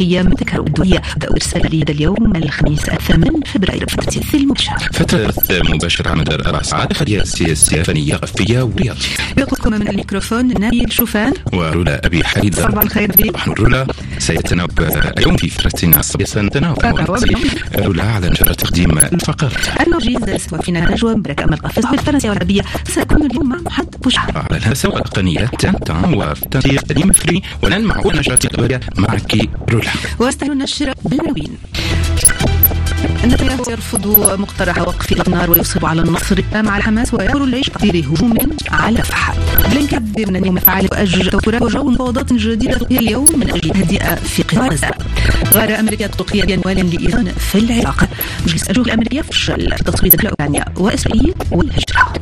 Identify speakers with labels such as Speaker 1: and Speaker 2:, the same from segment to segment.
Speaker 1: الصحية من تكهرب الدولية بدأوا إرسال هذا اليوم الخميس الثامن فبراير فترة البث المباشر
Speaker 2: فترة مباشرة على مدار أربع ساعات خليها سياسية فنية غفية ورياضية.
Speaker 1: يقودكم من الميكروفون نبيل شوفان.
Speaker 2: ورولا أبي حيدر
Speaker 1: صباح الخير
Speaker 2: نحن رولا. سيتناوب اليوم في فترتنا. الصبية سنتناوب رولا على نشر تقديم الفقرات
Speaker 1: الموجز فينا نجوى مبارك أمل قفز بالفرنسية والعربية. سأكون اليوم مع محمد بوشعة
Speaker 2: على الهندسة والتقنية تان وتنسيق سليم فري الأخبارية معك رولا.
Speaker 1: واستعلوا النشر بالعناوين نتنياهو يرفض مقترح وقف النار ويصر على النصر مع الحماس ويأمر الجيش تقدير هجوم على رفح بلينكن اليوم الفعال يؤجل توترات وجو مفاوضات جديدة اليوم من أجل تهدئة في قطاع غزة غار أمريكا تركيا بأموال لإيران في العراق. مجلس الجهود الأمريكي يفشل في تصويت أوكرانيا وإسرائيل والهجرة.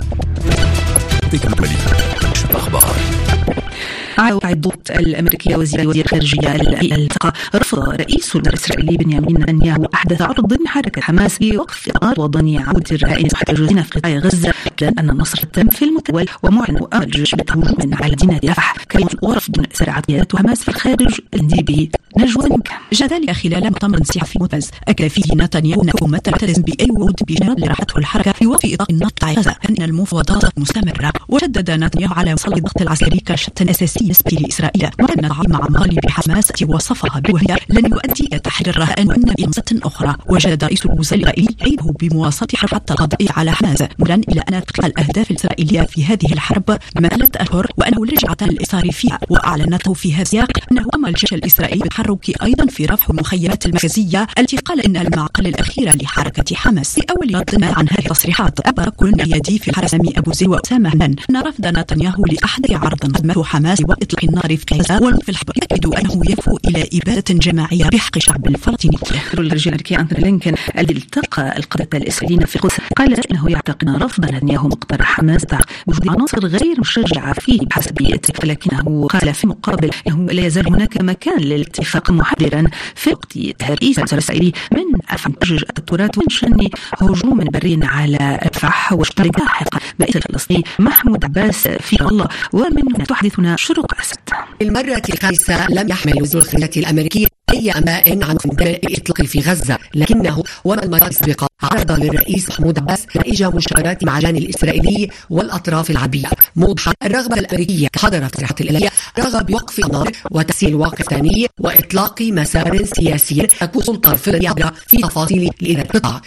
Speaker 2: أخبار
Speaker 1: عدة الأمريكية وزير الخارجية التقى رفض رئيس الإسرائيلي بنيامين نتنياهو أحدث عرض حركة حماس بوقف إطار وضني عودة الرهائن المحتجزين في قطاع غزة لأن أن النصر تم في المتول ومعلن أمر الجيش بهجوم على مدينة رفح كيف ورفض سرعة قيادة حماس في الخارج اندي نجوى منك
Speaker 3: جاء ذلك خلال مؤتمر صحفي ممتاز أكد فيه نتنياهو أن حكومته تلتزم بأي وعود بجانب اللي راحته الحركة في وقف إطلاق النار غزة. أن المفاوضات مستمرة؟ وشدد نتنياهو على وصل الضغط العسكري كشتى أساسي بالنسبة لإسرائيل. وأن مع مغالب حماس وصفها بوهي لن يؤدي إلى تحرير الرهائن وأن بأمسة أخرى. وجدد رئيس الوزراء الإسرائيلي عيبه بمواصلة حرب حتى القضاء على حماس. ملا إلى أن الأهداف الإسرائيلية في هذه الحرب مسألة أشهر وأنه لجعة الإصرار فيها. وأعلنته في هذا السياق أنه أمر الجيش الإسرائيلي بالتحرك أيضا في رفع المخيمات المركزية التي قال إنها المعقل الأخيرة لحركة حماس في أول رد عن هذه التصريحات. أبى كل قيادي في الحرس أبو زيد وأسامة. أن رفض نتنياهو لأحد عرض قدمته حماس وإطلاق النار في غزة. وفي الحرب يأكد أنه يفو إلى إبادة جماعية بحق الشعب الفلسطيني
Speaker 1: الرجل الأمريكي أنتوني لينكن الذي التقى القادة الإسرائيليين في القدس قال إنه يعتقد رفض نتنياهو مقترح حماس وجود عناصر غير مشجعة فيه بحسب ولكنه قال في مقابل أنه لا يزال هناك مكان للاتفاق محددا في وقت تهريس الإسرائيلي من أفعى التراث ومن شن هجوم بري على الفح واشتراك لاحق بائس الفلسطيني محمود عباس في الله. ومن تحدثنا شروق أسد.
Speaker 4: المرة الخامسة لم يحمل وزير الخارجية الأمريكي أي أنباء عن الإطلاق في غزة لكنه وما المرة السابقة. عرض للرئيس محمود عباس نتائج مشاورات مع الجانب الإسرائيلي والأطراف العربية موضحة الرغبة الأمريكية حضر في التصريحات الإلهية رغب بوقف النار وتسهيل واقف ثاني وإطلاق مسار سياسي تكون سلطة فدرالية في تفاصيل لإدارة القطاع.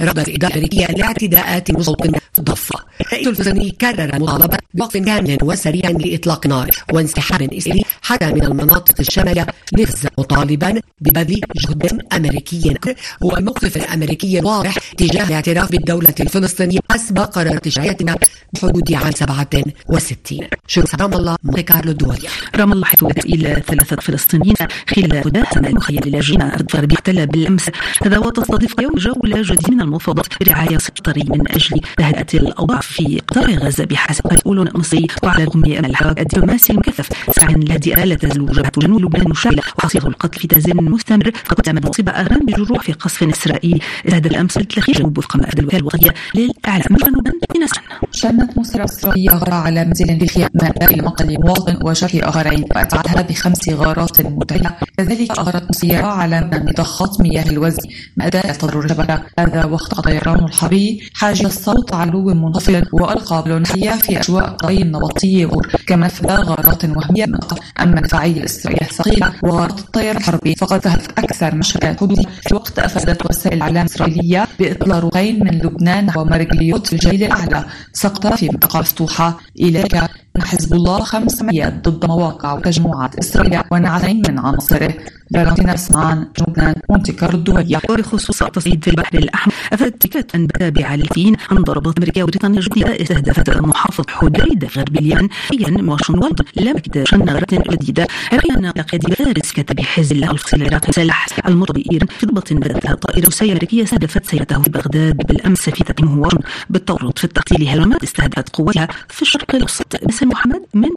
Speaker 4: رغبة الإدارة الأمريكية لاعتداءات مصوت في الضفة. الرئيس الفلسطيني كرر مطالبة بوقف كامل وسريع لإطلاق النار وانسحاب إسرائيلي حتى من المناطق الشمالية لغزة مطالبا ببذل جهد أمريكي والموقف الأمريكي واضح yeah تجاه الاعتراف بالدولة الفلسطينية حسب قرار تشريعاتنا بحدود عام 67 شروط رام الله. كارلو الدولية
Speaker 1: رام الله حيث إلى ثلاثة فلسطينيين خلال مداهمة مخيم اللاجئين أرض غربي احتل بالأمس. هذا وتستضيف اليوم جولة جديدة من المفاوضات برعاية سفطري من أجل تهدئة الأوضاع في قطاع غزة بحسب مسؤول مصري وعلى الرغم من الحراك الدبلوماسي المكثف سعى للهدئة لا تزال جبهة جنوب لبنان مشاغلة وحصيلة القتل في تزامن مستمر. فقد تم مصيبة أغرام بجروح في قصف إسرائيلي. استهدف الأمس الأخير جنوب وفق ما الوكالة الوطنية للإعلام جنوبا من
Speaker 5: شنت مصر إسرائيلية غارة على منزل بخيام ماء مقل مواطن وشرح آخرين وأتعتها بخمس غارات متعدة كذلك أغارت مسيرة على مضخات مياه الوزن مأداة تضرر الشبكة هذا وقت طيران الحربي حاجز الصوت علو منخفض وألقى بالونحية في أجواء قرية النبطية كما فدى غارات وهمية أما الفاعل الإسرائيلية الثقيلة وغارات الطيران الحربي فقد ذهبت أكثر مشهد حدودي في وقت أفادت وسائل الإعلام الإسرائيلية بإطلالقين من لبنان ومرجليوت في الجيل الأعلى. سقط في منطقة مفتوحة إليك حزب الله خمس عمليات ضد مواقع وتجمعات إسرائيلية ونعتين من عناصره. فالنتينا سمان لبنان مونتي كارلو الدولية
Speaker 1: وبخصوص التصعيد في البحر الأحمر. أفادت شركات تابعة للفين عن ضربات أمريكية وبريطانيا الجديدة استهدفت محافظة حديدة غرب اليمن حيا واشنطن لم شن نغرة جديدة. أن قيادي فارس كتب حزب الله الفصيل العراقي سلاح المرتبط بإيران في ضبط طائرة روسية أمريكية استهدفت سيرته في بغداد بالأمس في تقييمه واشنطن. بالتورط في التقتيل هلمات استهدفت قواتها في الشرق الأوسط. باسم محمد من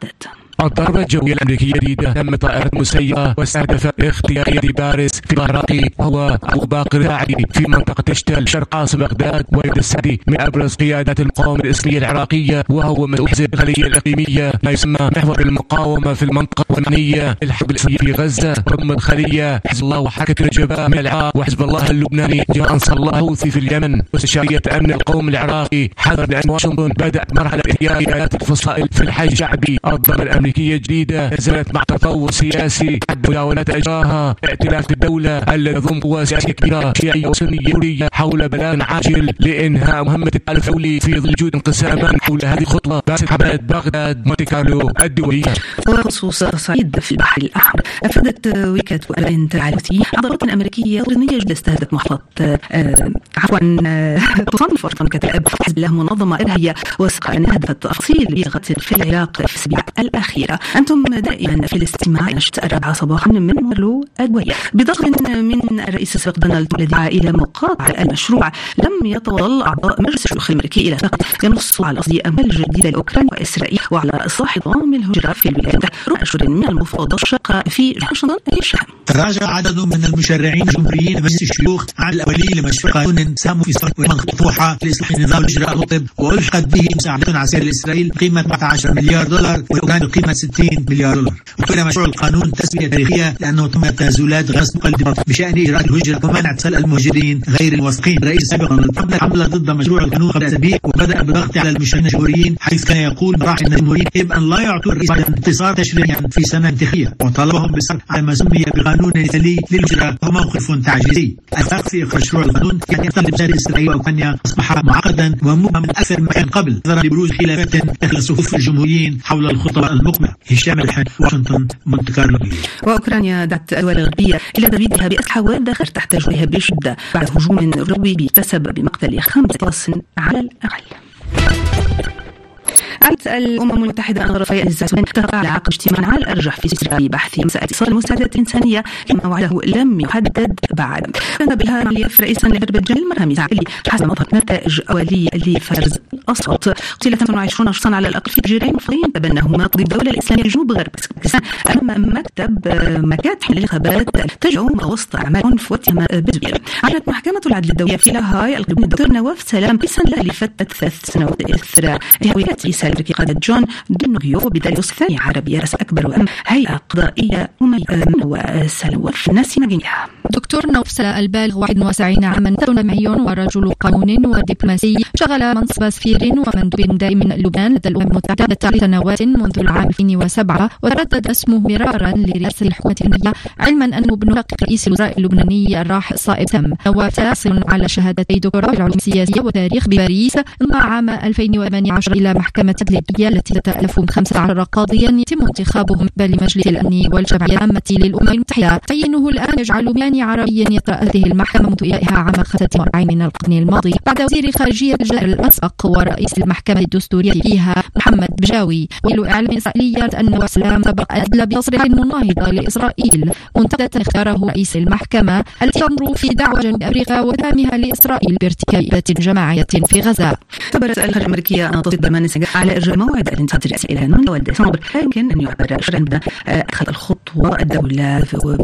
Speaker 6: الضربة الجوية الأمريكية الجديدة تم طائرة مسيرة واستهدفت اختيارية باريس في العراقي هو أبو باقر الساعدي في منطقة تشتل شرق عاصمة بغداد ويد السعدي من أبرز قيادات المقاومة الإسلامية العراقية وهو مسؤول حزب الخليجية الإقليمية ما يسمى محور المقاومة في المنطقة والمعنية الحرب الإسلامية في غزة ضم الخلية حزب الله وحركة الجبهة من العراق وحزب الله اللبناني جاء أنصار الله الحوثي في اليمن واستشارية أمن القوم العراقي حذر بأن واشنطن بدأت مرحلة إحياء الفصائل في الحي الشعبي الضربة الأمريكية الجديدة نزلت مع تطور سياسي. الدولة ونتائجها ائتلاف الدولة الذي يضم قوى سياسية كبيرة شيعية وسنية حول بلاغ عاجل لإنهاء مهمة الدولي في ظل وجود انقساما حول هذه الخطوة. باسل حماد بغداد مونتي كارلو الدولية.
Speaker 1: وخصوص صعيد في البحر الأحمر. أفادت وكالة أنباء تعالتي ضربات أمريكية بريطانية جديدة استهدفت محفظة آه، عفوا آه، تصنف واشنطن كتائب حزب الله منظمة إرهابية وثق أن هدفت تفاصيل بغة في العراق في الأسابيع الأخيرة أنتم دائما في الاستماع إلى الرابعة صباحا من مرلو أدوية بضغط من الرئيس السابق دونالد الذي دعا إلى مقاطعة المشروع لم يتوصل أعضاء مجلس الشيوخ الأمريكي إلى فقط ينص على قصد أموال جديدة لأوكرانيا وإسرائيل وعلى إصلاح نظام الهجرة في الولايات ربع أشهر من المفاوضات الشاقة في واشنطن الشام.
Speaker 7: تراجع عدد من المشرعين الجمهوريين مجلس الشيوخ عن الأولي لمشروع قانون ساهموا في صرف مطروحة لإصلاح نظام الهجرة الرطب وألحقت به مساعدة عسكرية لإسرائيل قيمة 14 مليار دولار وأوكرانيا بقيمة 60 مليار دولار. وكان مشروع القانون تسمية تاريخية لأنه تم تنازلات غصب مقدمة بشأن إجراء الهجرة ومنع اتصال المهاجرين غير الموثقين الرئيس السابق قبل حملة ضد مشروع القانون قبل أسابيع وبدأ بالضغط على المشرعين الجمهوريين حيث كان يقول مراحل الجمهوريين يجب أن لا يعطوا الرئيس انتصار تشريعيا في سنة انتخابية. وطالبهم بالصرف على ما سمي بقانون مثالي للهجرة وهو موقف تعجيزي. الفرق في إخراج مشروع القانون يعني يطلب زاد إسرائيل وأوكرانيا أصبح معقدا ومبهم من أكثر ما كان قبل. نظرا لبروز خلافات داخل صفوف الجمهوريين حول الخطة المقبلة هشام الحن واشنطن مونت كارلو.
Speaker 1: وأوكرانيا دعت الدول الغربية إلى تزويدها بأسلحة وادخر تحتاج إليها بشدة بعد هجوم روي تسبب بمقتل أشخاص على الأقل. أعلنت الأمم المتحدة أن غرفة الزيتون اتفق على عقد اجتماع على الأرجح في سلسلة بحث مسألة إيصال المساعدات الإنسانية كما وعده لم يحدد بعد. كان بها مليف رئيسا لأذربيجان المرامي اللي حسب ما أظهرت نتائج أولية لفرز الأصوات قتل 28 شخصا على الأقل في تجرين مفضيين تبناهما تقضي الدولة الإسلامية جنوب غرب. باكستان أمام مكتب مكاتب الانتخابات تجعو وسط أعمال عنف واتهام بزوير أعلنت محكمة العدل الدولية في لاهاي القدوم الدكتور نواف سلام رئيسا لفترة ثلاث سنوات إثر هوية رئيس الأمريكي قادة جون دينوغيو بدليوس الثاني عربية رأس أكبر وأم هيئة قضائية وسلوى ناسي مجنيها
Speaker 8: دكتور نوفل البالغ 71 عاما جمعي ورجل قانون ودبلوماسي شغل منصب سفير ومندوب دائم لبنان لدى الأمم المتحدة لسنوات منذ العام 2007 وتردد اسمه مرارا لرئاسة الحكومة اللبنانية علما أنه ابن شقيق رئيس الوزراء اللبناني الراحل صائب تم. وتاصل على شهادتي دكتوراه في العلوم السياسية والتاريخ بباريس انضم عام 2018 إلى محكمة التدريبية التي تتألف من 15 قاضيا يتم انتخابهم قبل مجلس الأمن والجمعية العامة للأمم المتحدة. تعيينه الآن يجعل مياني عربيا يطرأ هذه المحكمة إيائها عام 45 من القرن الماضي. بعد وزير خارجية الجزائر الأسبق ورئيس المحكمة الدستورية فيها محمد بجاوي ويل إعلام إسرائيلية أن وسلام سبق أدلى بتصريح مناهضة لإسرائيل. منتدى اختاره رئيس المحكمة التي تنظر في دعوة جنوب أفريقيا واتهامها لإسرائيل بارتكاب جماعية في غزة.
Speaker 1: خبرت الخارجية الأمريكية أن تصل برمان على إجراء موعد الانتخابات الرئاسية إلى نون وديسمبر لا يمكن أن يعبر شرعا أخذ الخطوة الدولة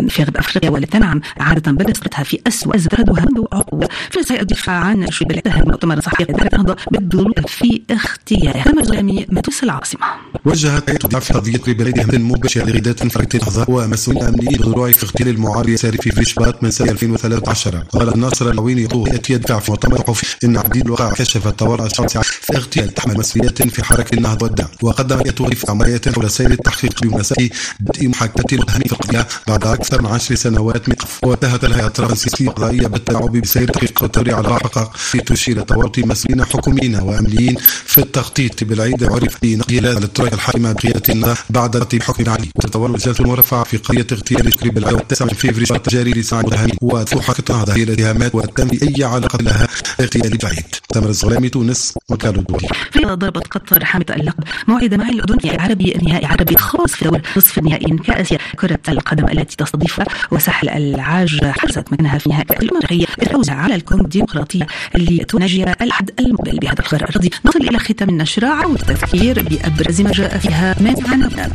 Speaker 1: في غرب أفريقيا والتي تنعم عادة بلغتها في أسوأ زردها منذ عقود الدفاع عن شبه انتهى المؤتمر الصحفي ذلك نهضة بالدخول في اختياره. كما زلمي مدوس العاصمة.
Speaker 9: وجهت هيئة الدفاع في قضية بلدهم مباشرة لغداة فرقة الأحزاب ومسؤول أمني بغلوع في اغتيال المعارض اليساري في فيشبات من سنة 2013 قال ناصر العويني يأتي يدفع في مؤتمر صحفي إن عديد الوقائع كشف الطوارئ الشخصية في اغتيال تحمل مسؤوليات في حركة النهضة والدعم وقدم هيئته في عمليات حول سير التحقيق بمناسبة بدء محاكمة المتهمين في القضية بعد أكثر من عشر سنوات من قف وانتهت الهيئة الترانسيسية القضائية بالتلاعب بسير التحقيق والتوري على في تشير تورط مسؤولين حكوميين وأمنيين في التخطيط بالعيد عرف بنقل الترك الحاكمة النهضة بعد حكم علي. وتتطور وزارة المرفعة في قضية اغتيال شكري بالعام 9 فبراير الجاري لساعة المتهمين وتحقق هذه الاتهامات وتم أي علاقة لها اغتيال بعيد مؤتمر الظلامي تونس وكالة دولي
Speaker 1: في ضربت قطر حامد اللقب موعد مع الأردن نهائي عربي نهائي عربي خاص في دور نصف النهائي كأس كرة القدم التي تستضيفها وساحل العاج حرزت مكانها في نهائي الأفريقية الفوز على الكونغو الديمقراطية اللي تناجي الأحد المقبل بهذا الخبر الرضي. نصل إلى ختام النشرة. والتذكير بأبرز ما جاء فيها من عناوين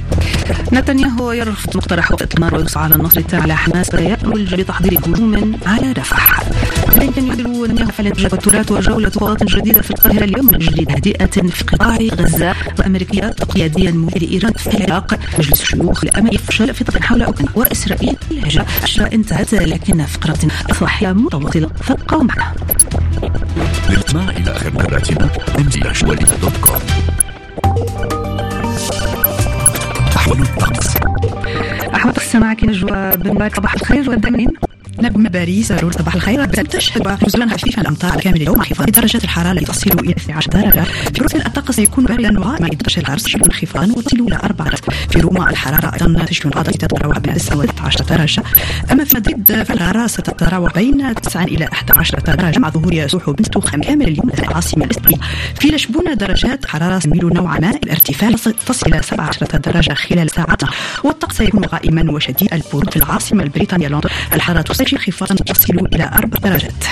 Speaker 1: نتنياهو يرفض مقترح النار ويسعى على النصر التام على حماس ويخرج لتحضير هجوم على رفح بلينكن يدعو نتنياهو فعل التوترات وجولة قوات جديدة في القاهرة اليوم من أجل تهدئة في قطاع غزة وأمريكيات قياديا لإيران في العراق مجلس الشيوخ الأمريكي يفشل في طرح حول أوكرانيا وإسرائيل الهجرة انتهت لكن فقرة أصحية متواصلة فابقوا معنا
Speaker 10: للاستماع إلى آخر انزل دوت كوم أحوال الطقس
Speaker 1: أحوال الطقس معك نجوى بن صباح الخير وابدأ منين؟
Speaker 3: نجم باريس رول صباح الخير. تشهد نزولا خفيفا الأمطار كامل اليوم انخفاض درجات الحرارة التي تصل إلى 12 درجة. في بروكسل الطقس يكون باردا وغائما 11 الغرس تشهد انخفاضا وتصل إلى 4 درجات في روما الحرارة أيضا تشهد انخفاضا تتراوح بين 9 و 13 درجة. أما في مدريد فالحرارة ستتراوح بين 9 إلى 11 درجة. مع ظهور سحب تخم كامل اليوم لدى العاصمه الاسبانيه في لشبونة درجات حرارة تميل نوعا ما. الارتفاع تصل إلى 17 درجة خلال ساعات والطقس يكون غائما وشديد. البرود في العاصمة البريطانية لندن. الحرارة تسجل انخفاضا تصل إلى أربع درجات.